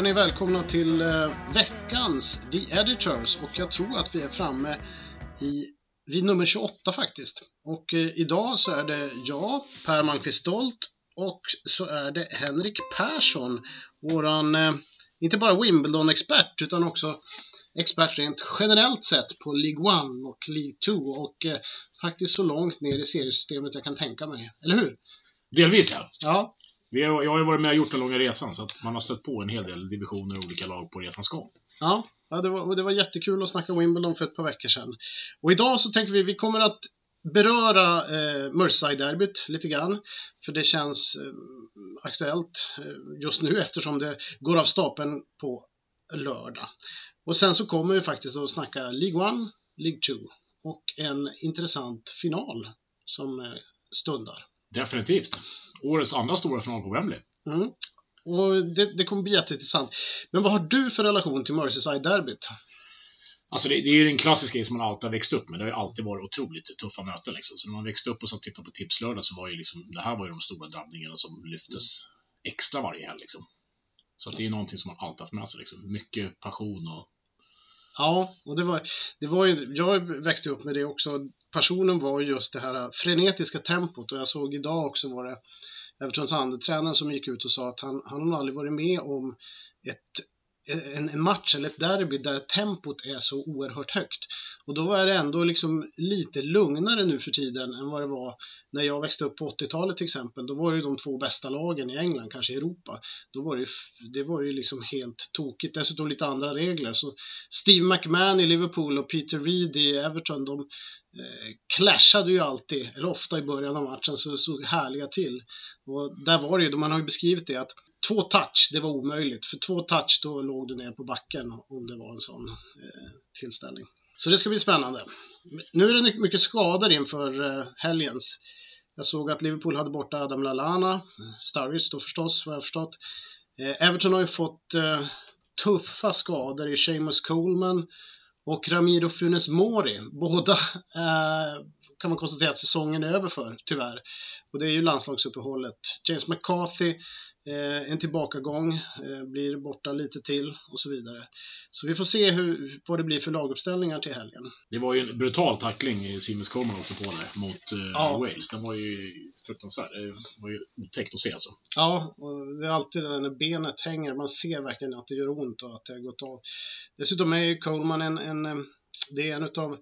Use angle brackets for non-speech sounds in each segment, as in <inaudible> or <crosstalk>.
Är ni välkomna till eh, veckans The Editors och jag tror att vi är framme i, vid nummer 28 faktiskt. Och eh, idag så är det jag, Per Malmqvist Stolt och så är det Henrik Persson, våran, eh, inte bara Wimbledon-expert utan också expert rent generellt sett på League One och League 2 och eh, faktiskt så långt ner i seriesystemet jag kan tänka mig. Eller hur? Delvis ja. Ja, Vi har, jag har ju varit med och gjort den långa resan så att man har stött på en hel del divisioner och olika lag på resans gång. Ja, ja det, var, det var jättekul att snacka Wimbledon för ett par veckor sedan. Och idag så tänker vi vi kommer att beröra eh, Merseyside-derbyt lite grann. För det känns eh, aktuellt eh, just nu eftersom det går av stapeln på lördag. Och sen så kommer vi faktiskt att snacka League 1, League 2 och en intressant final som eh, stundar. Definitivt. Årets andra stora final på Wembley. Mm. Och det, det kommer bli jätteintressant. Men vad har du för relation till Merseyside-derbyt? Alltså det, det är ju den klassiska grej som man alltid har växt upp med. Det har ju alltid varit otroligt tuffa möten liksom. Så när man växte upp och så tittade på Tipslördag så var ju liksom, det här var ju de stora drabbningarna som lyftes extra varje helg liksom. Så att det är ju någonting som man alltid haft med sig liksom. Mycket passion och Ja, och det var, det var ju, jag växte upp med det också. Passionen var just det här äh, frenetiska tempot. Och jag såg idag också var det Evertons andra som gick ut och sa att han, han har aldrig varit med om ett, en, en match eller ett derby där tempot är så oerhört högt. Och då är det ändå liksom lite lugnare nu för tiden än vad det var när jag växte upp på 80-talet till exempel. Då var det ju de två bästa lagen i England, kanske i Europa. Då var det, ju, det var ju liksom helt tokigt. Dessutom lite andra regler. Så Steve McMahon i Liverpool och Peter Reed i Everton, de eh, clashade ju alltid, eller ofta i början av matchen, så såg härliga till. Och där var det ju, man har ju beskrivit det, att två touch, det var omöjligt. För två touch, då låg du ner på backen om det var en sån eh, tillställning. Så det ska bli spännande. Nu är det mycket skador inför eh, helgens. Jag såg att Liverpool hade borta Adam Lallana, Sturridge då förstås, vad jag förstått. Eh, Everton har ju fått eh, tuffa skador i Seamus Coleman och Ramiro Funes Mori. Båda eh, kan man konstatera att säsongen är över för, tyvärr. Och det är ju landslagsuppehållet. James McCarthy, eh, en tillbakagång, eh, blir borta lite till och så vidare. Så vi får se hur, vad det blir för laguppställningar till helgen. Det var ju en brutal tackling i Seamus Coleman åkte på där mot eh, Ja. Wales. Den var ju fruktansvärd. Det var ju otäckt att se alltså. Ja, och det är alltid det där när benet hänger, man ser verkligen att det gör ont och att det har gått av. Dessutom är ju Coleman en, en, eh, det är en av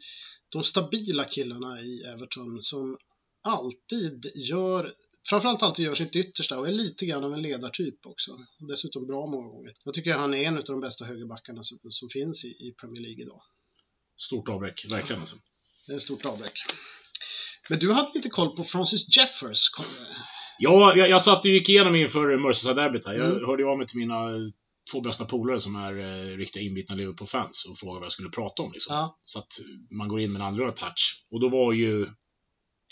de stabila killarna i Everton som alltid gör, framförallt alltid gör sitt yttersta och är lite grann av en ledartyp också. Dessutom bra många gånger. Jag tycker han är en av de bästa högerbackarna som, som finns i, i Premier League idag. Stort avbräck, verkligen alltså. Det är ett stort avbräck. Men du hade lite koll på Francis Jeffers. Ja, jag, jag satt och gick igenom inför Merseyside-derbyt här. Jag Mm. hörde av mig till mina två bästa polare som är eh, riktiga inbitna Liverpool-fans och frågade vad jag skulle prata om. Liksom. Ja, Så att man går in med en annorlunda touch. Och då var ju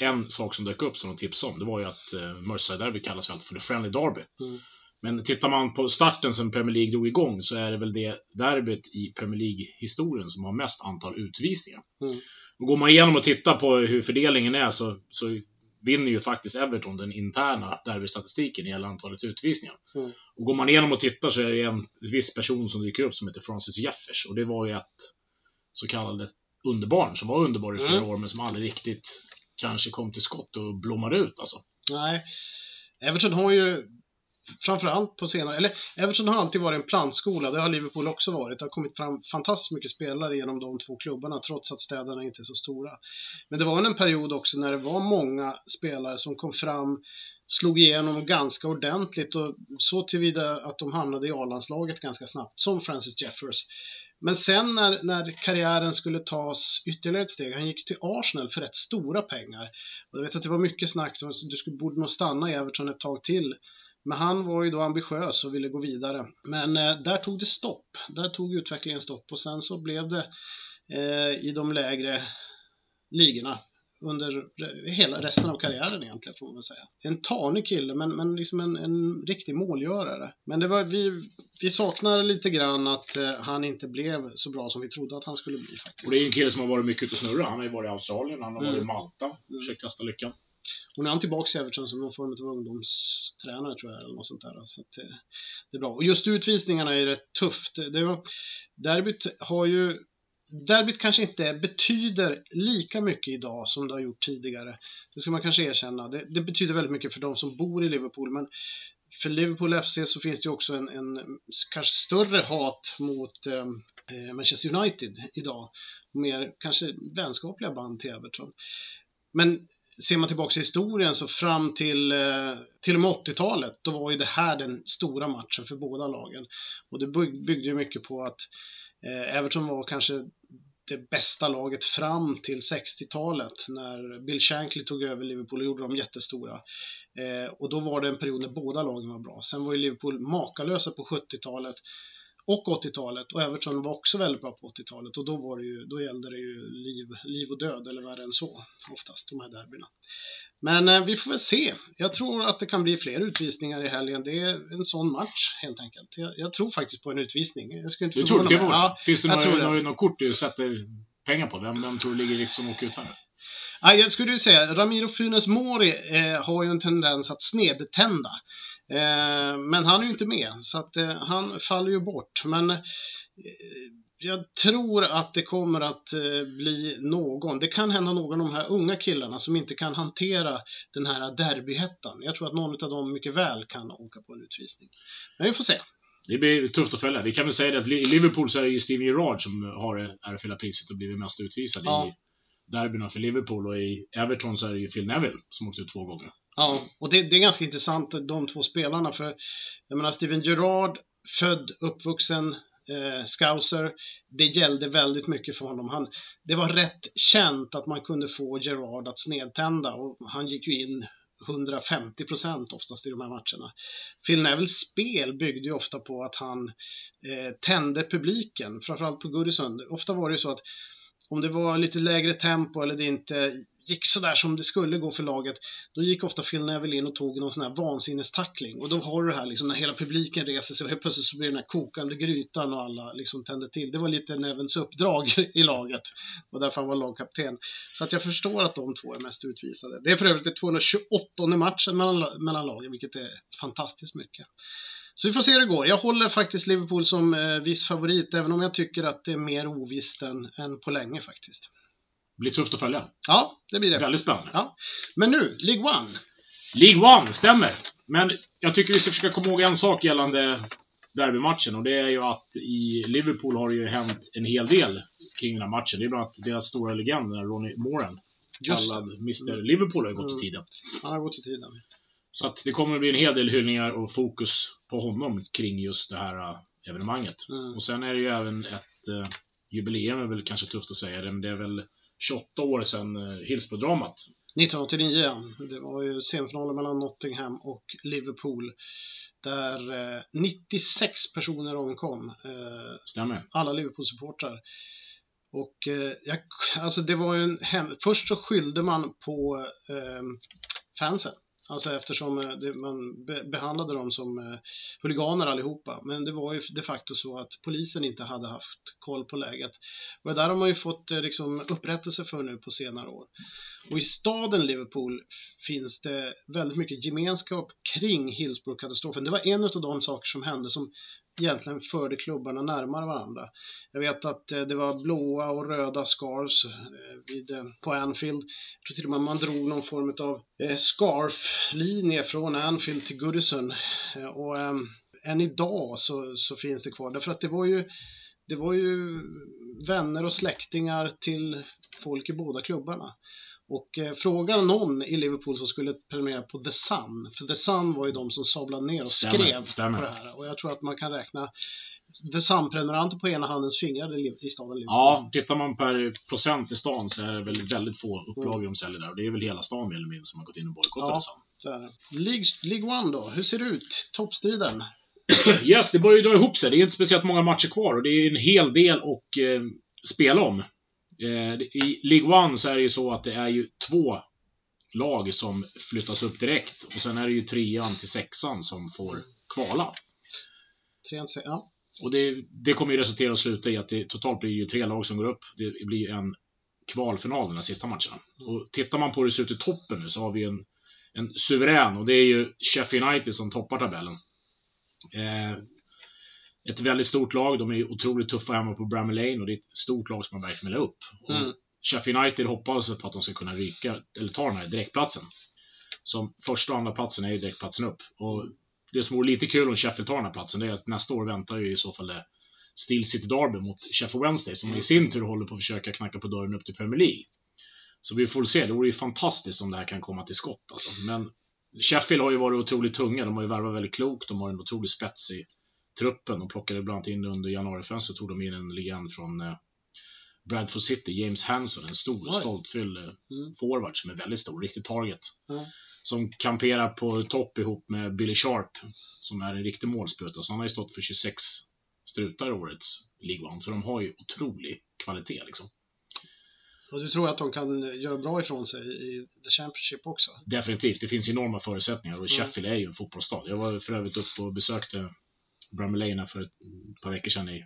en sak som dök upp som de tipsade om, det var ju att eh, Merseyside-derby kallas ju alltid för the friendly derby. Mm. Men tittar man på starten sen Premier League drog igång så är det väl det derbyt i Premier League-historien som har mest antal utvisningar. Mm. Och går man igenom och tittar på hur fördelningen är så, så vinner ju faktiskt Everton den interna derbystatistiken gäller antalet utvisningar. Mm. Och går man igenom och tittar så är det en viss person som dyker upp som heter Francis Jeffers och det var ju ett så kallade underbarn som var underbar i flera Mm. år men som aldrig riktigt kanske kom till skott och blommade ut alltså. Nej, Everton har ju framförallt på senare, eller Everton har alltid varit en plantskola, det har Liverpool också varit. Det har kommit fram fantastiskt mycket spelare genom de två klubbarna trots att städerna inte är så stora. Men det var en period också när det var många spelare som kom fram, slog igenom ganska ordentligt och så tillvida att de hamnade i A-landslaget ganska snabbt, som Francis Jeffers. Men sen när, när karriären skulle tas ytterligare ett steg, han gick till Arsenal för rätt stora pengar. Och jag vet att det var mycket snack om att du skulle, borde nog stanna i Everton ett tag till. Men han var ju då ambitiös och ville gå vidare. Men eh, där tog det stopp. Där tog utvecklingen stopp och sen så blev det eh, i de lägre ligorna under hela resten av karriären egentligen får man säga. En tanig kille men, men liksom en, en riktig målgörare. Men det var, vi, vi saknar lite grann att eh, han inte blev så bra som vi trodde att han skulle bli faktiskt. Och det är en kille som har varit mycket ute och snurrat. Han har ju varit i Australien, han har Mm. varit i Malta, försökt testa lyckan. Och nu är han tillbaka i Everton som någon form av ungdomstränare tror jag, eller något sånt där. Så att det, det är bra. Och just utvisningarna är rätt tufft. Det var, derbyt har ju Derbyt kanske inte betyder lika mycket idag som det har gjort tidigare. Det ska man kanske erkänna. Det, det betyder väldigt mycket för de som bor i Liverpool, men för Liverpool FC så finns det också en, en kanske större hat mot ehm, eh, Manchester United idag. Mer kanske vänskapliga band till Everton. Men ser man tillbaka i historien så fram till, eh, till och med 80-talet, då var ju det här den stora matchen för båda lagen. Och det byggde ju mycket på att eh, Everton var kanske det bästa laget fram till 60-talet när Bill Shankly tog över Liverpool och gjorde dem jättestora. Eh, och då var det en period när båda lagen var bra. Sen var ju Liverpool makalösa på 70-talet och 80-talet och Everton var också väldigt bra på 80-talet och då, var det ju, då gällde det ju liv, liv och död eller värre än så oftast, de här derbyna. Men eh, vi får väl se. Jag tror att det kan bli fler utvisningar i helgen. Det är en sån match helt enkelt. Jag, jag tror faktiskt på en utvisning. Jag skulle inte du tror det? Ja, Finns det några, några, några kort du sätter pengar på? Vem, vem tror ligger risk som åker ut här? Ja, jag skulle ju säga, Ramiro Funes Mori eh, har ju en tendens att snedtända. Eh, men han är ju inte med, så att eh, han faller ju bort. Men eh, jag tror att det kommer att eh, bli någon, det kan hända någon av de här unga killarna som inte kan hantera den här derbyhettan. Jag tror att någon av dem mycket väl kan åka på en utvisning. Men vi får se. Det blir tufft att följa. Vi kan väl säga det att i Liverpool så är det ju Steven Gerrard som har det priset och blivit mest utvisad ja. i derbyna för Liverpool och i Everton så är det ju Phil Neville som åkte ut två gånger. Ja, och det, det, är ganska intressant de två spelarna för jag menar Steven Gerrard, född, uppvuxen eh, scouser. Det gällde väldigt mycket för honom. Han, det var rätt känt att man kunde få Gerard att snedtända och han gick ju in 150 procent oftast i de här matcherna. Phil Nevilles spel byggde ju ofta på att han eh, tände publiken, framförallt på Goodison. Ofta var det ju så att om det var lite lägre tempo eller det inte gick sådär som det skulle gå för laget, då gick ofta Phil Neville in och tog någon sån här vansinnestackling. Och då har du det här liksom när hela publiken reser sig och helt plötsligt så blir det den här kokande grytan och alla liksom tänder till. Det var lite Nevens uppdrag i laget. Och därför han var lagkapten. Så att jag förstår att de två är mest utvisade. Det är för övrigt det 228 matchen mellan, mellan lagen, vilket är fantastiskt mycket. Så vi får se hur det går. Jag håller faktiskt Liverpool som eh, viss favorit, även om jag tycker att det är mer ovisst än, än på länge faktiskt. Det blir tufft att följa. Ja, det blir det. Väldigt spännande. Ja. Men nu, League One. League One, stämmer. Men jag tycker vi ska försöka komma ihåg en sak gällande derbymatchen och det är ju att i Liverpool har det ju hänt en hel del kring den här matchen. Det är bland annat deras stora legend, Ronnie Moran, kallad Mr mm. Liverpool, har ju gått mm. till tiden. Han har gått till tiden. Så att det kommer att bli en hel del hyllningar och fokus på honom kring just det här äh, evenemanget. Mm. Och sen är det ju även ett uh, jubileum, är väl kanske tufft att säga, det är väl 28 år sedan uh, Hillsborough-dramat. 1989, ja. Det var ju semifinalen mellan Nottingham och Liverpool där eh, 96 personer omkom. Eh, Stämmer. Alla Liverpool-supportrar. Och eh, jag, alltså det var ju en hem... Först så skyllde man på eh, fansen. Alltså eftersom eh, det, man be, behandlade dem som eh, huliganer allihopa. Men det var ju de facto så att polisen inte hade haft koll på läget. Och det där har man ju fått eh, liksom, upprättelse för nu på senare år. Och i staden Liverpool finns det väldigt mycket gemenskap kring Hillsborough-katastrofen. Det var en av de saker som hände som egentligen förde klubbarna närmare varandra. Jag vet att eh, det var blåa och röda scarves eh, vid, eh, på Anfield. Jag tror till och med man drog någon form av scarf-linje från Anfield till Goodison. Och ehm, än idag så, så finns det kvar. Därför att det var ju det var ju vänner och släktingar till folk i båda klubbarna. Och eh, fråga någon i Liverpool som skulle prenumerera på The Sun, för The Sun var ju de som sablade ner och stämmer, skrev stämmer. på det här. Och jag tror att man kan räkna The Sun-prenumeranter på ena handens fingrar i staden Liverpool. Ja, tittar man per procent i stan så är det väl väldigt få upplagor mm. de säljer där. Och det är väl hela stan mer eller mindre som har gått in och bojkottat ja, The Sun. League, League One då, hur ser det ut? Toppstriden? <clears throat> yes, det börjar ju dra ihop sig. Det är inte speciellt många matcher kvar och det är en hel del att eh, spela om. Eh, I League One så är det ju så att det är ju två lag som flyttas upp direkt och sen är det ju trean till sexan som får kvala. Trean till ja. Och det, det kommer ju resultera och sluta i att det totalt blir ju tre lag som går upp. Det blir ju en kvalfinal de sista matcherna. Och tittar man på hur det ser ut i toppen nu så har vi en, en suverän och det är ju Sheffield United som toppar tabellen. Eh, ett väldigt stort lag, de är otroligt tuffa hemma på Bramall Lane och det är ett stort lag som man verkligen vill upp. Mm. Sheffield United hoppas på att de ska kunna ryka, eller ta den här direktplatsen. Som första och andra platsen är ju direktplatsen upp. Och det som vore lite kul om Sheffield tar den här platsen, det är att nästa år väntar ju i så fall det Steel City Derby mot Sheffield Wednesday, som i sin tur håller på att försöka knacka på dörren upp till Premier League. Så vi får se, det vore ju fantastiskt om det här kan komma till skott alltså. Men Sheffield har ju varit otroligt tunga, de har ju värvat väldigt klokt, de har en otrolig spets i truppen. De plockade bland annat in under januarifönstret, tog de in en legend från eh, Bradford City, James Hanson, en stor, stoltfylld eh, Mm. forward som är väldigt stor, riktig target. Mm. Som kamperar på topp ihop med Billy Sharp, som är en riktig målspruta. Så han har ju stått för 26 strutar i årets League One, så de har ju otrolig kvalitet liksom. Och du tror att de kan göra bra ifrån sig i The Championship också? Definitivt, det finns enorma förutsättningar och Mm. Sheffield är ju en fotbollsstad. Jag var för övrigt uppe och besökte Här för ett par veckor sedan i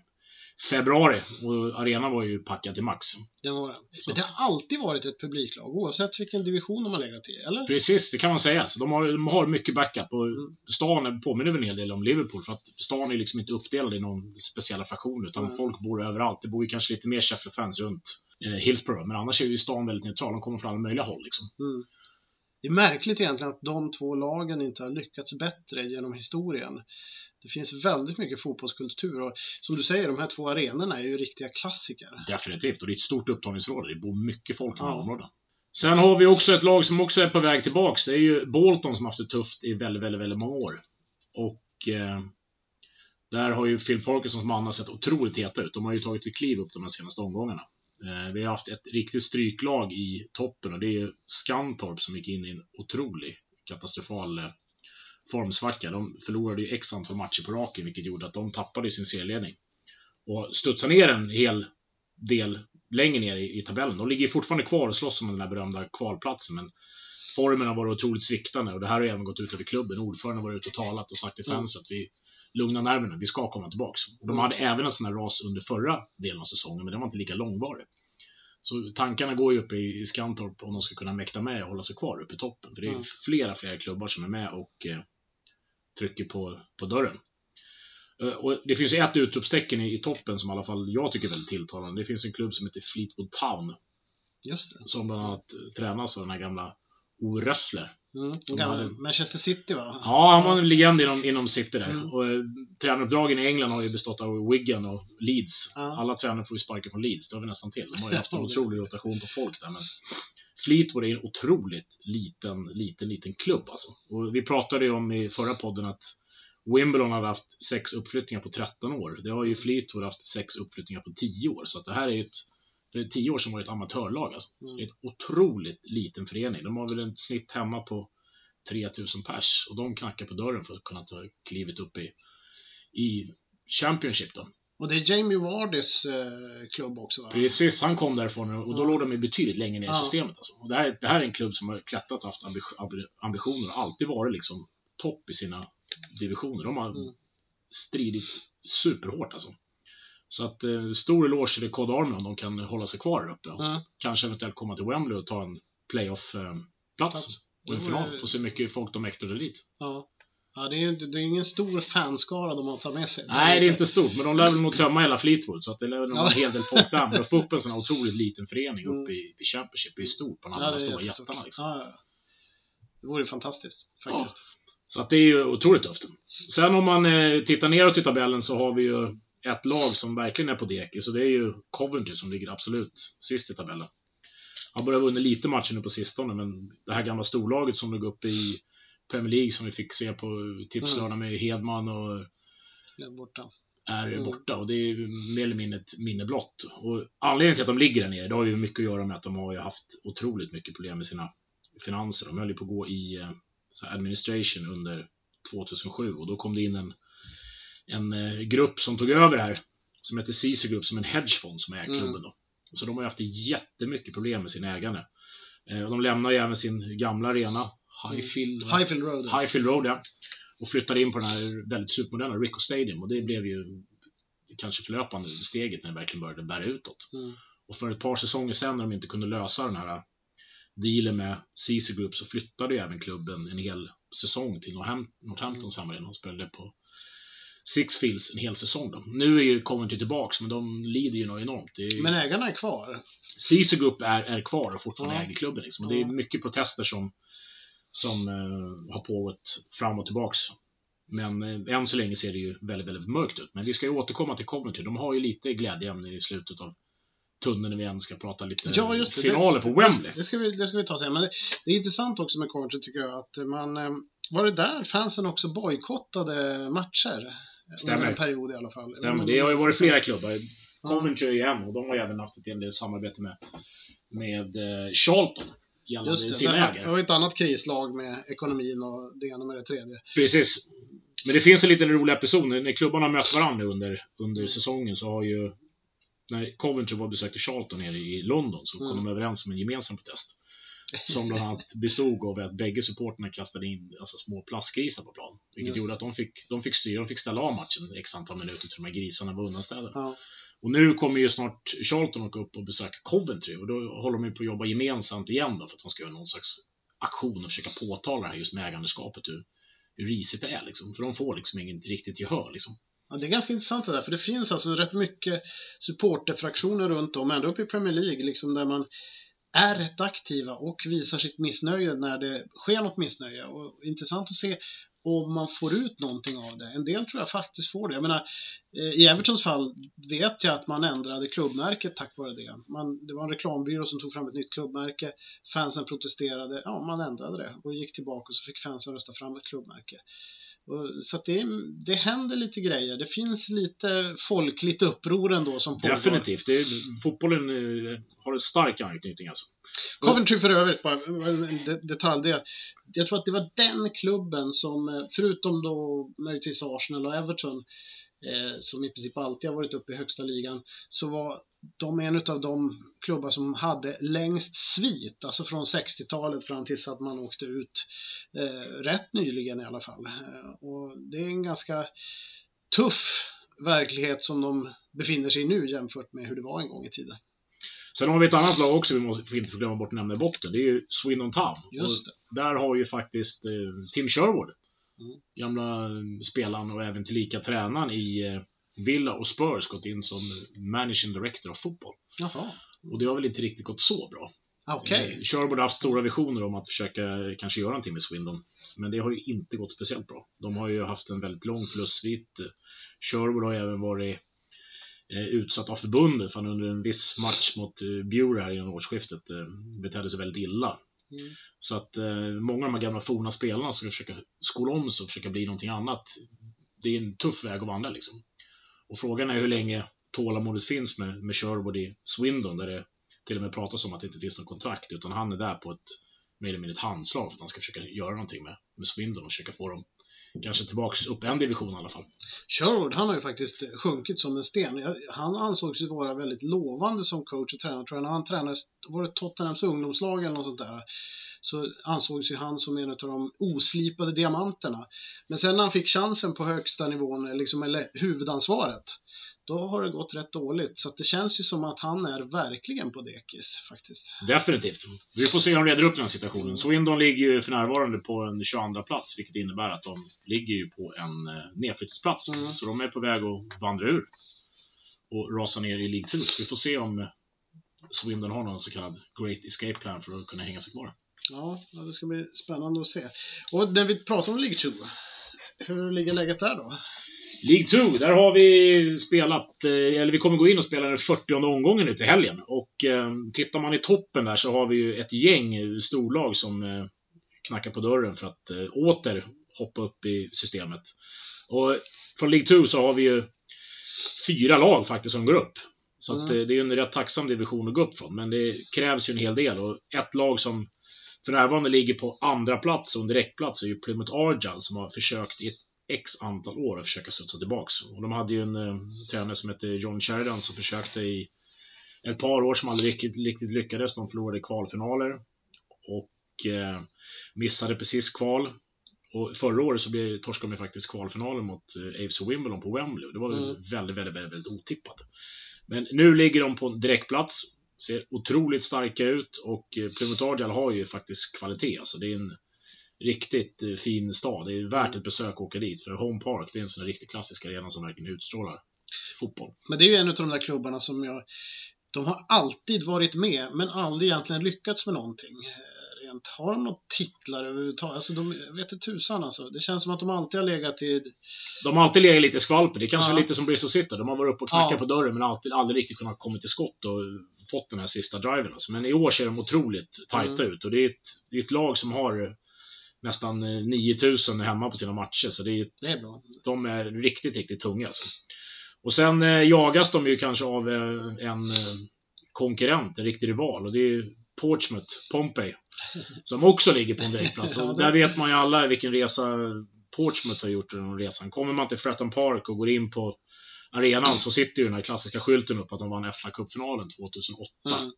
februari och arenan var ju packad till max. Det var den. Så Men det har alltid varit ett publiklag, oavsett vilken division de har legat i, eller? Precis, det kan man säga. Så de, har, de har mycket backup och Mm. stan påminner en hel del om Liverpool för att stan är liksom inte uppdelad i någon speciella fraktion utan Mm. folk bor överallt. Det bor ju kanske lite mer Sheffield-fans runt eh, Hillsborough men annars är ju stan väldigt neutral. De kommer från alla möjliga håll liksom. Mm. Det är märkligt egentligen att de två lagen inte har lyckats bättre genom historien. Det finns väldigt mycket fotbollskultur och som du säger, de här två arenorna är ju riktiga klassiker. Definitivt, och det är ett stort upptagningsområde. Det bor mycket folk i de här Ja. områdena. Sen har vi också ett lag som också är på väg tillbaks. Det är ju Bolton som haft det tufft i väldigt, väldigt, väldigt många år. Och eh, där har ju Phil Parkinsons mannar sett otroligt heta ut. De har ju tagit ett kliv upp de här senaste omgångarna. Eh, vi har haft ett riktigt stryklag i toppen och det är ju Skantorp som gick in i en otrolig katastrofal eh, formsvacka. De förlorade ju x antal matcher på raken vilket gjorde att de tappade sin serieledning. Och studsade ner en hel del längre ner i, i tabellen. De ligger fortfarande kvar och slåss om den där berömda kvalplatsen men formen har varit otroligt sviktande och det här har även gått ut över klubben. Ordföranden har varit ute och talat och sagt till Mm. fans att vi lugnar nerverna, vi ska komma tillbaks. Och de Mm. hade även en sån här ras under förra delen av säsongen men den var inte lika långvarig. Så tankarna går ju upp i, Skantorp om de ska kunna mäkta med och hålla sig kvar uppe i toppen. För det är Mm. flera, flera klubbar som är med och eh, trycker på, på dörren. Eh, Och det finns ett utropstecken i, i toppen som i alla fall jag tycker är väldigt tilltalande. Det finns en klubb som heter Fleetwood Town Just det. som bland annat tränas av den här gamla Ove Rössler. Mm. Hade- Manchester City va? Ja, han var en legend inom, inom City där. Mm. Och, eh, tränaruppdragen i England har ju bestått av Wigan och Leeds. Ja. Alla tränare får ju sparken från Leeds, det har vi nästan till. De har ju haft en <laughs> otrolig rotation på folk där. Men Fleetwood är en otroligt liten, liten, liten klubb alltså. Och vi pratade ju om i förra podden att Wimbledon hade haft sex uppflyttningar på 13 år. Det har ju Fleetwood haft sex uppflyttningar på 10 år. Så att det här är ju ett, för 10 år sedan var det ett amatörlag alltså. Mm. Det är ett otroligt liten förening. De har väl ett snitt hemma på 3000 pers och de knackar på dörren för att kunna ta klivet upp i, i Championship då. Och det är Jamie Wardys eh, klubb också va? Precis, han kom därifrån och då Ja. låg de ju betydligt längre ner i Ja. systemet. Alltså. Och det, här, det här är en klubb som har klättrat och haft ambi- ambi- ambitioner och alltid varit liksom topp i sina divisioner. De har Mm. stridit superhårt alltså. Så att eh, stor eloge till Cod Army om de kan hålla sig kvar där uppe. Ja. Kanske eventuellt komma till Wembley och ta en playoff-plats. Plats. och en final och se hur mycket folk de mäktar dit. Ja. Ja, det är ju det är ingen stor fanskara de har tagit med sig. Nej, det är inte stort, men de lär väl nog tömma hela Fleetwood, så att det lär nog vara en Ja. hel del folk där. Men att få upp en sån här otroligt liten förening Mm. uppe i, i Championship är ju stort på de Ja, andra det är stora jättestort. jättarna. Liksom. Ja, ja. Det vore fantastiskt faktiskt. Så att det är ju otroligt tufft. Sen om man eh, tittar neråt i tabellen så har vi ju ett lag som verkligen är på dekis och det är ju Coventry som ligger absolut sist i tabellen. Har börjat vunnit lite matcher nu på sistone, men det här gamla storlaget som låg uppe i Premier League som vi fick se på tipslördag med Hedman och Där borta. är Mm. borta och det är mer eller mindre ett minne blott. Och anledningen till att de ligger där nere, det har ju mycket att göra med att de har ju haft otroligt mycket problem med sina finanser. De höll ju på att gå i eh, administration under 2007 och då kom det in en, en eh, grupp som tog över det här som heter CC Group som en hedgefond som äger Mm. klubben då. Så de har ju haft jättemycket problem med sina ägare. Eh, och de lämnar ju även sin gamla arena, Highfield, va? Highfield Road. Highfield Road, ja. Och flyttade in på den här väldigt supermoderna Rico Stadium och det blev ju kanske förlöpande steget när det verkligen började bära utåt. Mm. Och för ett par säsonger sedan när de inte kunde lösa den här dealen med CC Group så flyttade ju även klubben en hel säsong till Northampton samma och spelade på Sixfields en hel säsong. Då. Nu är ju Coventry tillbaks, men de lider ju något enormt. Är... Men ägarna är kvar? Sisu Group är, är kvar och fortfarande Ja. äger klubben. Liksom. Och Ja. Det är mycket protester som, som eh, har pågått fram och tillbaks. Men eh, än så länge ser det ju väldigt, väldigt mörkt ut. Men vi ska ju återkomma till Coventry. De har ju lite glädjeämnen i slutet av tunneln när vi ändå ska prata lite Ja, just det. finaler på Wembley. Det, det, ska vi, det ska vi ta sen. Men det, det är intressant också med Coventry tycker jag att man... eh, Var det där fansen också bojkottade matcher? Stämmer. Under en period i alla fall. Stämmer. Det har ju varit flera klubbar. Coventry är ju en och de har ju även haft en del samarbete med, med eh, Charlton gällande Just det, sina det ägare. var ett annat krislag med ekonomin och det ena med det tredje. Precis. Men det finns en liten rolig episod. När klubbarna har mött varandra under, under säsongen så har ju när Coventry var och besökte Charlton nere i London så kom Mm. de överens om en gemensam protest. Som bland annat bestod av att bägge supporterna kastade in alltså, små plastgrisar på plan. Vilket Just gjorde att de fick, de fick styra, de fick ställa av matchen x antal minuter till de här grisarna var undanställda. Ja. Och nu kommer ju snart Charlton åka upp och besöka Coventry och då håller de ju på att jobba gemensamt igen då för att de ska göra någon slags aktion och försöka påtala det här just med ägandeskapet hur, hur risigt det är liksom. För de får liksom inget riktigt gehör liksom. Ja, det är ganska intressant det där, för det finns alltså rätt mycket supporterfraktioner runt om, ända upp i Premier League, liksom där man är rätt aktiva och visar sitt missnöje när det sker något missnöje. Och intressant att se om man får ut någonting av det. En del tror jag faktiskt får det. Jag menar, eh, i Evertons fall vet jag att man ändrade klubbmärket tack vare det. Man, det var en reklambyrå som tog fram ett nytt klubbmärke. Fansen protesterade, ja man ändrade det och gick tillbaka och så fick fansen rösta fram ett klubbmärke. Så det, det händer lite grejer. Det finns lite folkligt uppror ändå som pågår. Definitivt. Det är, fotbollen eh, har en stark anknytning alltså. Coventry för övrigt, bara en en de- detalj. Det, jag tror att det var den klubben som, eh, förutom då möjligtvis Arsenal och Everton, eh, som i princip alltid har varit uppe i högsta ligan, så var de en av de klubbar som hade längst svit, alltså från 60-talet fram tills att man åkte ut eh, rätt nyligen i alla fall. Eh, och det är en ganska tuff verklighet som de befinner sig i nu jämfört med hur det var en gång i tiden. Sen har vi ett annat lag också vi måste inte glömma bort att nämna i botten. Det är ju Swindon Town. Just det. Där har ju faktiskt eh, Tim Sherwood, Mm. gamla eh, spelaren och även tillika tränaren i eh, Villa och Spurs gått in som managing director av fotboll. Jaha, Och det har väl inte riktigt gått så bra. okej. Eh, Sherwood har haft stora visioner om att försöka kanske göra någonting med Swindon. Men det har ju inte gått speciellt bra. De har ju haft en väldigt lång förlustsvit. Sherwood har ju även varit eh, utsatt av förbundet för han under en viss match mot eh, Bure här innan årsskiftet betedde sig väldigt illa. Mm. Så att många av de här gamla forna spelarna ska försöka skola om sig och försöka bli någonting annat. Det är en tuff väg att vandra liksom. Och frågan är hur länge tålamodet finns med, med Sherwood i Swindon där det till och med pratas om att det inte finns någon kontrakt utan han är där på ett mer eller mindre ett handslag för att han ska försöka göra någonting med, med Swindon och försöka få dem kanske tillbaks upp en division i alla fall. Sherwood, han har ju faktiskt sjunkit som en sten. Han ansågs ju vara väldigt lovande som coach och tränare. Tror jag när han tränade, var det Tottenhams ungdomslag eller något sånt där, så ansågs ju han som en av de oslipade diamanterna. Men sen när han fick chansen på högsta nivån, liksom, eller huvudansvaret, då har det gått rätt dåligt. Så det känns ju som att han är verkligen på dekis faktiskt. Definitivt. Vi får se hur de reder upp den här situationen. Swindon ligger ju för närvarande på en 22 plats vilket innebär att de ligger ju på en eh, nedflyttningsplats. Mm. Så de är på väg att vandra ur och rasa ner i League 2. Så vi får se om Swindon har någon så kallad Great Escape Plan för att kunna hänga sig kvar. Ja, ja, det ska bli spännande att se. Och när vi pratar om League 2, hur ligger läget där då? League 2, där har vi spelat, eh, eller vi kommer gå in och spela den 40 omgången nu till helgen. Och eh, tittar man i toppen där så har vi ju ett gäng storlag som eh, knackar på dörren för att eh, åter hoppa upp i systemet. Och från League 2 så har vi ju fyra lag faktiskt som går upp. Så att, Mm. eh, det är ju en rätt tacksam division att gå upp från, men det krävs ju en hel del. Och ett lag som för närvarande ligger på andra plats och en direktplats är ju Plymouth Argyle som har försökt i x antal år att försöka studsa tillbaks. Och de hade ju en eh, tränare som hette John Sheridan som försökte i ett par år som aldrig riktigt, riktigt lyckades. De förlorade kvalfinaler och eh, missade precis kval. Och förra året så blev, torskade de faktiskt kvalfinalen mot eh, AFC Wimbledon på Wembley. Och Det var Mm. väldigt, väldigt, väldigt, väldigt otippat. Men nu ligger de på en direktplats ser otroligt starka ut och eh, Plymouth Argyle har ju faktiskt kvalitet. Alltså det är en riktigt eh, fin stad. Det är värt ett besök att åka dit. För Home Park, det är en sån riktigt klassisk arena som verkligen utstrålar fotboll. Men det är ju en av de där klubbarna som jag... De har alltid varit med, men aldrig egentligen lyckats med någonting. Eh, Rent, har de några titlar överhuvudtaget? Alltså, de vet inte tusan alltså. Det känns som att de alltid har legat i... De har alltid legat lite i skvalper. Det är kanske Ja. lite som Bristol City. De har varit uppe och knackat Ja. på dörren men alltid, aldrig riktigt kunnat komma till skott och fått den här sista driven. Alltså. Men i år ser de otroligt tajta Mm. ut och det är, ett, det är ett lag som har nästan eh, 9000 hemma på sina matcher. Så det är, ett- Det är bra. de är riktigt, riktigt tunga. Alltså. Och sen eh, jagas de ju kanske av eh, en eh, konkurrent, en riktig rival och det är ju Portsmouth, Pompey, <laughs> som också ligger på en direktplats. Ja, Och där vet man ju alla vilken resa Portsmouth har gjort den resan. Kommer man till Fratton Park och går in på arenan så sitter ju den här klassiska skylten upp att de vann fa Cup-finalen 2008. Mm.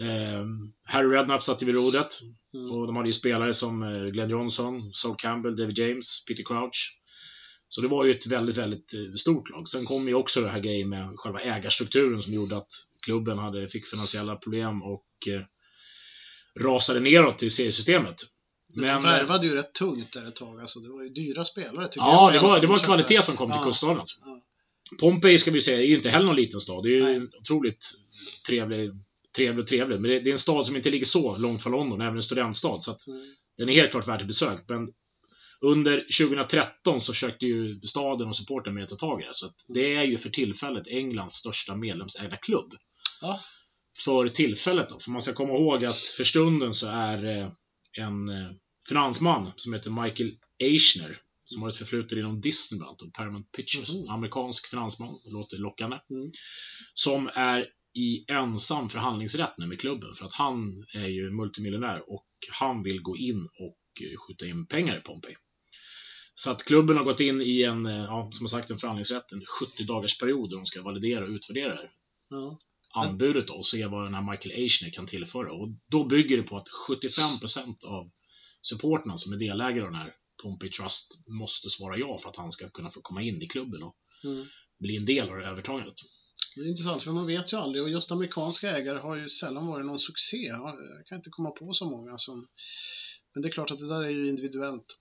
Eh, Harry Redknapp satt ju vid rodret Mm. och de hade ju spelare som eh, Glenn Johnson, Sol Campbell, David James, Peter Crouch. Så det var ju ett väldigt, väldigt eh, stort lag. Sen kom ju också det här grejen med själva ägarstrukturen som gjorde att klubben hade, fick finansiella problem och eh, rasade neråt i seriesystemet. Men, de eh, värvade ju rätt tungt där ett tag. Alltså, det var ju dyra spelare tycker ja, jag. det var, det var kvalitet som kom till Ja. kuststaden. Alltså. Ja. Pompeji ska vi säga är ju inte heller någon liten stad. Det är ju Nej. en otroligt trevlig, trevlig och trevlig. Men det, det är en stad som inte ligger så långt från London, även en studentstad. Så att Mm. den är helt klart värd ett besök. Men under 2013 så försökte ju staden och supporten med att ta tag i det. Så att det är ju för tillfället Englands största medlemsägda klubb. Ja. För tillfället då. För man ska komma ihåg att för stunden så är eh, en eh, finansman som heter Michael Eichner som har ett förflutet inom Disney bland annat och Paramount Pictures. Mhm. Amerikansk finansman, låter lockande. Mm. Som är i ensam förhandlingsrätt nu med klubben för att han är ju multimiljonär och han vill gå in och eh, skjuta in pengar i Pompey. Så att klubben har gått in i en, eh, ja, som sagt, en förhandlingsrätt, en 70 dagars period där de ska validera och utvärdera det här Ja. anbudet då och se vad den här Michael Eichner kan tillföra. Och då bygger det på att 75% av supporterna som är delägare i den här Pompey Trust måste svara ja för att han ska kunna få komma in i klubben och Mm. bli en del av det övertagandet. Det är intressant för man vet ju aldrig och just amerikanska ägare har ju sällan varit någon succé. Jag kan inte komma på så många som... Men det är klart att det där är ju individuellt.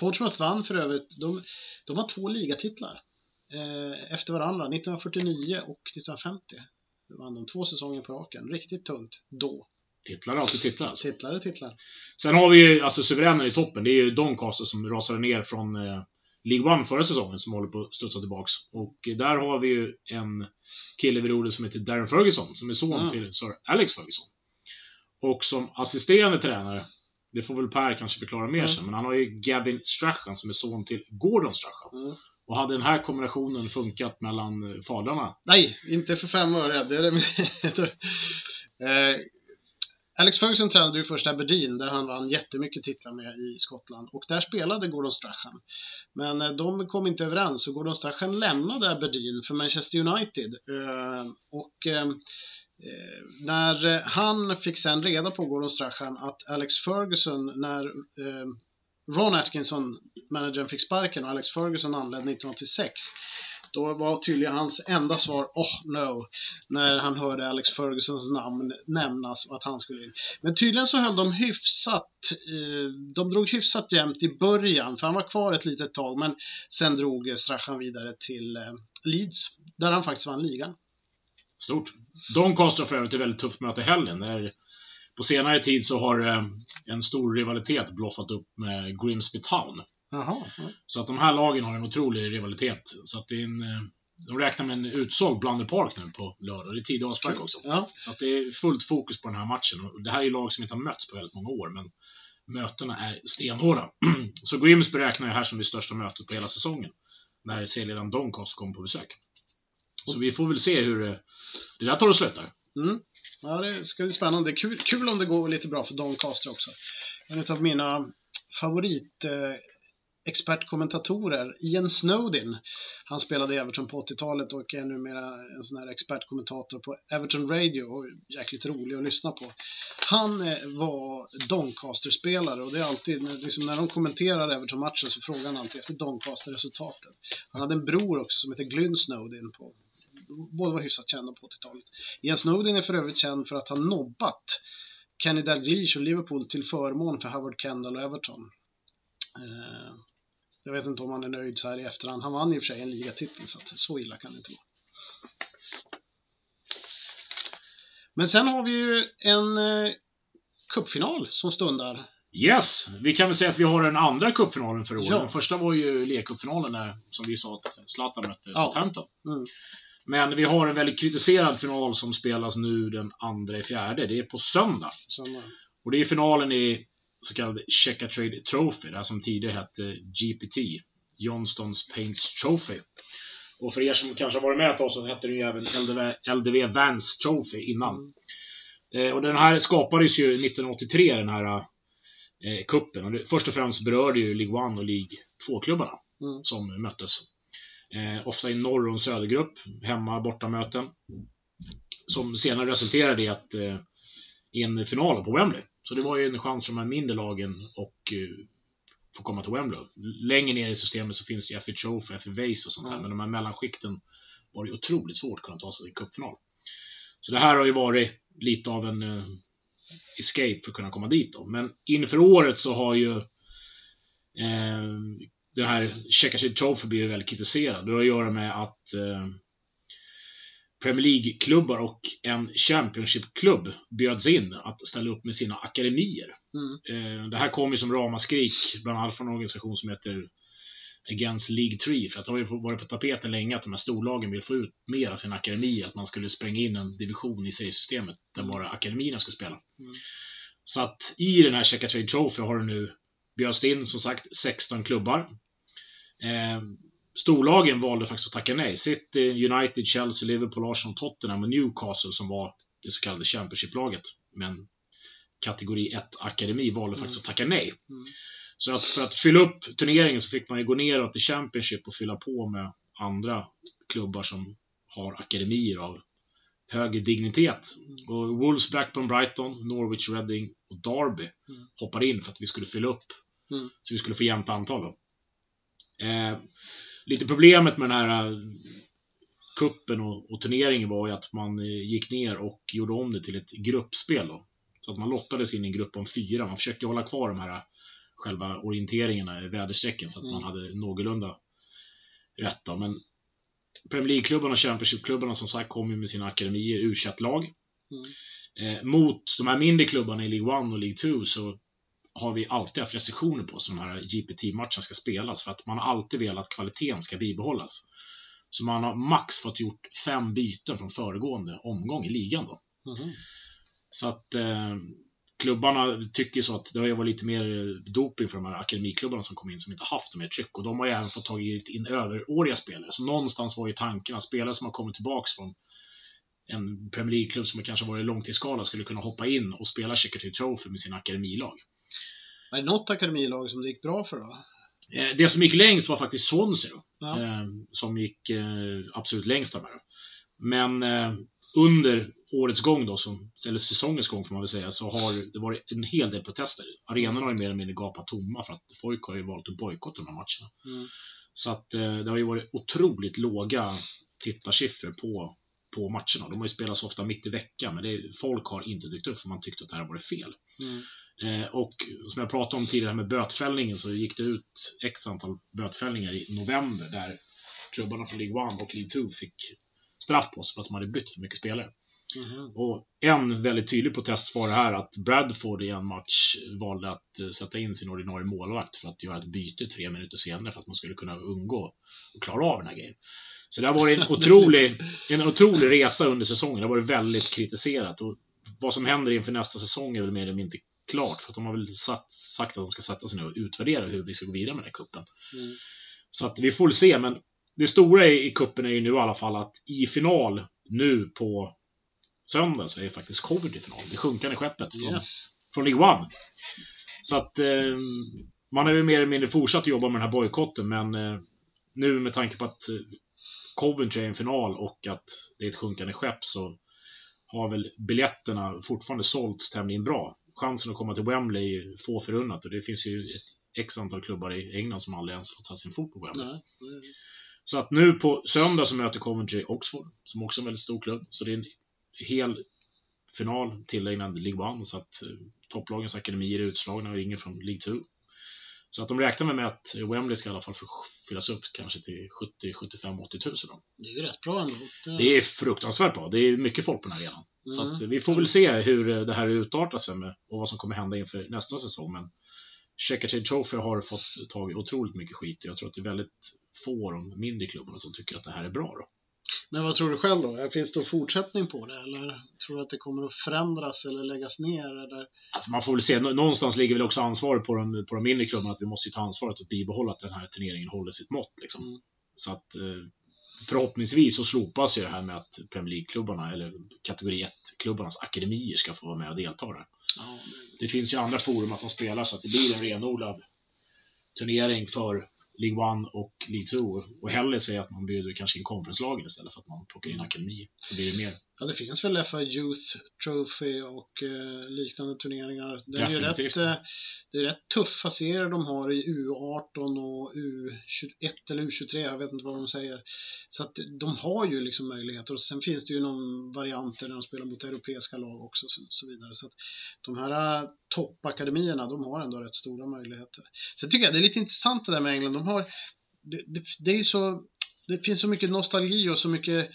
Portsmouth vann för övrigt. De, de har två ligatitlar eh, efter varandra, 1949 och 1950. Det vann de två säsonger på raken. Riktigt tungt då. Titlar är alltid titlar alltså. Titlar är titlar. Sen har vi ju alltså suveränen i toppen. Det är ju Doncaster som rasade ner från eh, League One förra säsongen som håller på att studsa tillbaks. Och där har vi ju en kille vid rodret som heter Darren Ferguson som är son Mm. till Sir Alex Ferguson. Och som assisterande tränare, det får väl Per kanske förklara mer Mm. sen, men han har ju Gavin Strachan som är son till Gordon Strachan. Mm. Och hade den här kombinationen funkat mellan fadrarna Nej, inte för fem öre. Det är det. <laughs> Alex Ferguson tränade ju först Aberdeen där han vann jättemycket titlar med i Skottland och där spelade Gordon Strachan. Men eh, de kom inte överens och Gordon Strachan lämnade Aberdeen för Manchester United. Eh, och eh, när han fick sen reda på Gordon Strachan att Alex Ferguson när Ron Atkinson, managern, fick sparken och Alex Ferguson anlände 1986 då var tydligen hans enda svar oh no, när han hörde Alex Fergusons namn nämnas och att han skulle in. Men tydligen så höll de hyfsat, eh, de drog hyfsat jämnt i början, för han var kvar ett litet tag, men sen drog eh, Strachan vidare till eh, Leeds, där han faktiskt vann ligan. Stort. Doncaster konstrar för övrigt ett väldigt tufft möte i helgen. När på senare tid så har eh, en stor rivalitet bloffat upp med Grimsby Town. Jaha. ja. Så att de här lagen har en otrolig rivalitet. Så att det är en, eh, de räknar med en utsåld Blunder Park nu på lördag. Det är tidig avspark också. Ja, Så att det är fullt fokus på den här matchen. Det här är lag som inte har mötts på väldigt många år, men mötena är stenhårda. <clears throat> Så Grimsby räknar jag här som det största mötet på hela säsongen. När serieledaren Doncaster kommer på besök. Så vi får väl se hur det, det där tar och slutar. mm. ja det ska bli spännande. Kul, kul om det går lite bra för Doncaster också. En av mina favorit eh, expertkommentatorer, Ian Snowdin. Han spelade i Everton på 80-talet och är numera en sån här expertkommentator på Everton Radio och jäkligt rolig att lyssna på. Han eh, var Doncaster-spelare och det är alltid, när- liksom, när de kommenterar Everton-matchen så frågar han alltid efter Doncaster-resultaten. Han hade en bror också som heter Glyn Snowdin på båda var hyfsat kända på 80-talet. Ian Snowden är för övrigt känd för att ha nobbat Kenny Dalglish och Liverpool till förmån för Howard Kendall och Everton. Eh, jag vet inte om han är nöjd så här i efterhand. Han vann i och för sig en ligatitel så så illa kan det inte vara. Men sen har vi ju en eh, cupfinal som stundar. Yes, vi kan väl säga att vi har den andra cupfinalen för året. Ja. Den första var ju legcupfinalen när, som vi sa, att Zlatan mötte Ja. Southampton. Mm. Men vi har en väldigt kritiserad final som spelas nu den andra i fjärde. Det är på söndag. Eh, Och det är finalen i så kallad Checka Trade Trophy, det här som tidigare hette GPT, Johnstons Paints Trophy. Och för er som kanske har varit med ett tag så hette det ju även LDV, LDV Vance Trophy innan. Mm. Eh, och den här skapades ju 1983, den här eh, kuppen. Och det, först och främst berörde ju League 1 och League 2-klubbarna Mm. som möttes. Eh, ofta i norr och en södergrupp, hemma bortamöten. Som senare resulterade i att eh, i en final på Wembley. Så det var ju en chans för de här mindre lagen och eh, få komma till Wembley. Längre ner i systemet så finns ju FA Trophy, FA Vase och sånt. Mm. Men de här mellanskikten var det otroligt svårt att kunna ta sig till en cupfinal. Så det här har ju varit lite av en eh, escape för att kunna komma dit då. Men inför året så har ju eh, det här Checka Trophy blivit väldigt kritiserad. Det har att göra med att eh, Premier League-klubbar och en Championship-klubb bjöds in att ställa upp med sina akademier. Mm. Eh, det här kom ju som ramaskrik, bland annat från en organisation som heter Against League 3, för att det har ju varit på tapeten länge att de här storlagen vill få ut mer av sin akademi, att man skulle spränga in en division i seriesystemet där Mm. bara akademierna skulle spela. Mm. Så att i den här Checka Trade Trophy har det nu bjöds in, som sagt, 16 klubbar. Storlagen valde faktiskt att tacka nej. City, United, Chelsea, Liverpool, Arsenal, Tottenham och Newcastle som var det så kallade Championship-laget. Men kategori 1-akademi valde Mm. faktiskt att tacka nej. Mm. Så att för att fylla upp turneringen så fick man ju gå neråt i Championship och fylla på med andra klubbar som har akademier av högre dignitet. Mm. Och Wolves, Blackburn, Brighton, Norwich, Reading och Derby Mm. hoppade in för att vi skulle fylla upp. Mm. Så vi skulle få jämnt antal. Eh, lite problemet med den här eh, kuppen och, och turneringen var ju att man eh, gick ner och gjorde om det till ett gruppspel då. Så att man lottades in i en grupp om fyra. Man försökte hålla kvar de här eh, själva orienteringarna i väderstrecken så att Mm. man hade någorlunda rätt då. Men Premier League-klubbarna och Championship-klubbarna som sagt kom ju med sina akademier, u lag Mm. Eh, mot de här mindre klubbarna i League 1 och League 2 så har vi alltid haft restriktioner på så de här GPT-matcherna ska spelas för att man har alltid velat att kvaliteten ska bibehållas. Så man har max fått gjort fem byten från föregående omgång i ligan då. Mhm. Så att eh, klubbarna tycker så att det har ju varit lite mer eh, doping för de här akademiklubbarna som kom in som inte haft mer tryck och de har ju även fått tagit in överåriga spelare. Så någonstans var ju tanken att spelare som har kommit tillbaks från en Premier League-klubb som kanske varit långtidsskala skulle kunna hoppa in och spela Chickadee Trophy med sina akademilag. Är det något akademilag som det gick bra för då? Eh, Det som gick längst var faktiskt Swansea Ja. eh, som gick eh, absolut längst av här. Men under årets gång då, som, eller säsongens gång får man väl säga, så har det varit en hel del protester. Arenorna har ju mer eller mindre gapat tomma för att folk har ju valt att bojkotta de här matcherna. Mm. Så att det har ju varit otroligt låga tittarsiffror på, på matcherna. De har ju spelats ofta mitt i veckan, men det, folk har inte dykt upp för man tyckte att det här varit fel. Mm. Eh, och som jag pratade om tidigare med bötfällningen så gick det ut x antal bötfällningar i november där klubbarna från League 1 och League 2 fick straff på sig för att de hade bytt för mycket spelare. Mhm. Och en väldigt tydlig protest var det här att Bradford i en match valde att eh, sätta in sin ordinarie målvakt för att göra ett byte tre minuter senare för att man skulle kunna undgå och klara av den här grejen. Så det har varit en <laughs> otrolig, en otrolig resa under säsongen. Det har varit väldigt kritiserat. Och vad som händer inför nästa säsong är väl mer eller mindre klart. För att de har väl satt, sagt att de ska sätta sig ner och utvärdera hur vi ska gå vidare med den här kuppen. Mm. Så att vi får väl se, men det stora i i kuppen är ju nu i alla fall att i final nu på söndag så är faktiskt Coventry i final. Det sjunkande skeppet från, Yes. från League One. Så att eh, man har ju mer eller mindre fortsatt att jobba med den här bojkotten, men eh, nu med tanke på att eh, Coventry är en final och att det är ett sjunkande skepp så har väl biljetterna fortfarande sålts tämligen bra. Chansen att komma till Wembley är få förunnat och det finns ju ett x antal klubbar i England som aldrig ens fått satt sin fot på Wembley. Nej. Så att nu på söndag så möter Coventry Oxford, som också är en väldigt stor klubb. Så det är en hel final tillägnad League 1, så att eh, topplagens akademier är utslagna och ingen från League 2. Så att de räknar med att Wembley ska i alla fall fyllas upp kanske till 70, 75, 80 tusen. Det är ju rätt bra ändå. Det är fruktansvärt bra. Det är mycket folk på den här arenan. Mm. Så att vi får väl se hur det här utartar sig med och vad som kommer hända inför nästa säsong. Men Checkatrade Trophy har fått tag i otroligt mycket skit. Jag tror att det är väldigt få av de mindre klubbarna som tycker att det här är bra. Då. Men vad tror du själv då? Finns det fortsättning på det eller tror du att det kommer att förändras eller läggas ner? Eller? Alltså man får väl se, någonstans ligger väl också ansvaret på de, på de mindre klubbarna att vi måste ta ansvaret att bibehålla att den här turneringen håller sitt mått. Liksom. Mm. Så att eh, förhoppningsvis så slopas ju det här med att Premier League-klubbarna eller kategori 1-klubbarnas akademier ska få vara med och delta där. Ja, Det finns ju andra forum att de spelar så att det blir en renodlad turnering för League 1 och League 2 och hellre säga att man bjuder kanske in konferenslagen istället för att man plockar in akademi. Så blir det mer. Ja, det finns väl FA Youth Trophy och eh, liknande turneringar. Det är ju rätt, eh, det är rätt tuffa serier de har i U18 och U21 eller U23, jag vet inte vad de säger. Så att de har ju liksom möjligheter och sen finns det ju någon varianter när de spelar mot europeiska lag också och så, så vidare. Så att de här eh, toppakademierna, de har ändå rätt stora möjligheter. Sen tycker jag det är lite intressant det där med England. De har, det, det, det är ju så, det finns så mycket nostalgi och så mycket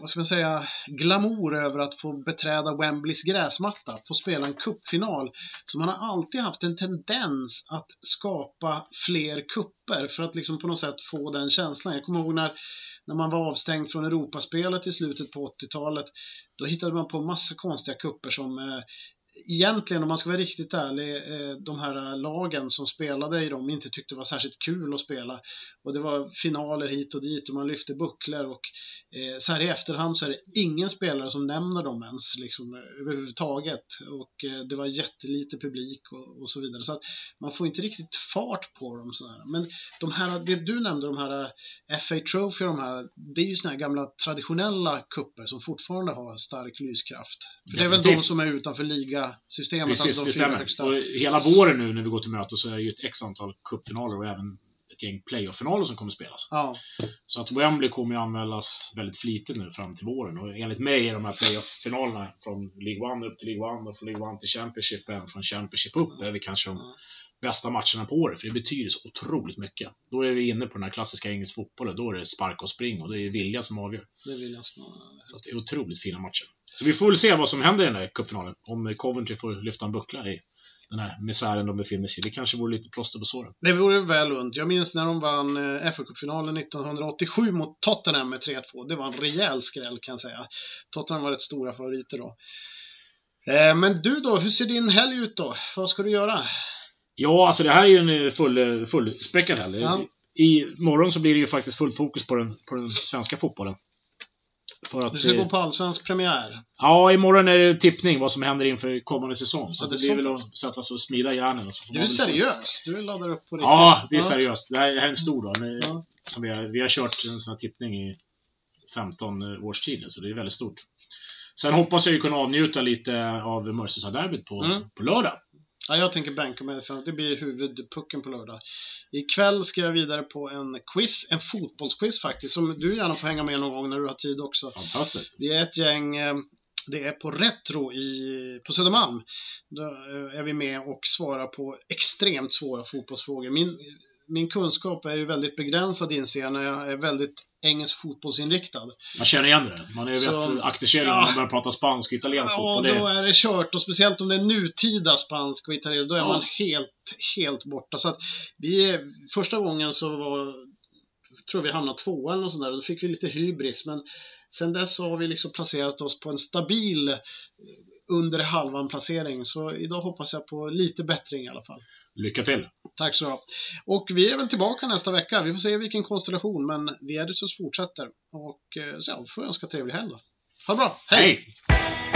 vad ska man säga, glamour över att få beträda Wembleys gräsmatta, få spela en cupfinal. Så man har alltid haft en tendens att skapa fler kupper för att liksom på något sätt få den känslan. Jag kommer ihåg när, när man var avstängd från Europaspelet i slutet på 80-talet. Då hittade man på massa konstiga kupper som eh, egentligen, om man ska vara riktigt ärlig, eh, de här lagen som spelade i dem inte tyckte det var särskilt kul att spela. Och det var finaler hit och dit och man lyfte bucklor och eh, så här i efterhand så är det ingen spelare som nämner dem ens liksom, överhuvudtaget. Och eh, det var jättelite publik och, och så vidare. Så att man får inte riktigt fart på dem. Sådär. Men de här, det du nämnde, de här FA Trophy, de här, det är ju sådana här gamla traditionella kupper som fortfarande har stark lyskraft. För det är väl de som är utanför ligasystemet, Precis, alltså de det stämmer. högsta. Och hela våren nu när vi går till möte så är det ju ett x antal cupfinaler och även ett gäng playoff-finaler som kommer spelas. Ja, Så att Wembley kommer ju anmälas väldigt flitigt nu fram till våren och enligt mig är de här playoff-finalerna från League 1 upp till League 1 och från League 1 till Championship även från Championship upp är vi kanske de. Bästa matcherna på året för det betyder så otroligt mycket. Då är vi inne på den här klassiska engelsk fotbollen, då är det spark och spring och det är vilja som avgör. det vill jag små. Så att det är otroligt fina matcher. Så vi får väl se vad som händer i den här cupfinalen. Om Coventry får lyfta en buckla i den här misären de befinner sig i. Det kanske vore lite plåster på såren. Det vore väl unt. Jag minns när de vann eh, FA-cupfinalen 1987 mot Tottenham med 3-2. Det var en rejäl skräll kan jag säga. Tottenham var rätt stora favoriter då. Eh, Men du då, hur ser din helg ut då? Vad ska du göra? Ja, alltså det här är ju en eh, full, fullspäckad helg. Ja. I morgon så blir det ju faktiskt fullt fokus på den, på den svenska fotbollen. För att, Du ska eh, gå på allsvensk premiär. Ja, imorgon är det tippning vad som händer inför kommande säsong. Så Ja, det det blir väl att sätta sig och smida hjärnen. och så Du är seriös. Du laddar upp på riktigt. Ja, det är seriöst. Det här, det här är en stor dag. Ja. Som vi, har, vi har kört en sån här tippning i 15 års tid så det är väldigt stort. Sen hoppas jag ju kunna avnjuta lite av Merseyside-derbyt på, Mm. på lördag. Ja, jag tänker banka mig för att det blir huvudpucken på lördag. Ikväll ska jag vidare på en quiz, en fotbollsquiz faktiskt, som du gärna får hänga med någon gång när du har tid också. Fantastiskt. Vi är ett gäng, eh, det är på Retro i, på Södermalm. Då eh, är vi med och svarar på extremt svåra fotbollsfrågor. Min, min kunskap är ju väldigt begränsad inser jag när jag är väldigt engelsk fotbollsinriktad. Man känner igen det. Man är ju Så- vet akterseglad Ja. när man börjar prata spansk och italiensk Ja, fotboll. då Det, är det kört och speciellt om det är nutida spansk och italiensk, då är Ja. man helt, helt borta. Så att vi, första gången så var, tror vi hamnade tvåa eller något sånt där, och då fick vi lite hybris, men sen dess har vi liksom placerat oss på en stabil eh, under halvan placering, så idag hoppas jag på lite bättring i alla fall. Lycka till. Tack så ha. Och vi är väl tillbaka nästa vecka. Vi får se vilken konstellation, men The Editors fortsätter. Och eh, så ja, får jag önska trevlig helg då. Ha det bra, hej! Hej!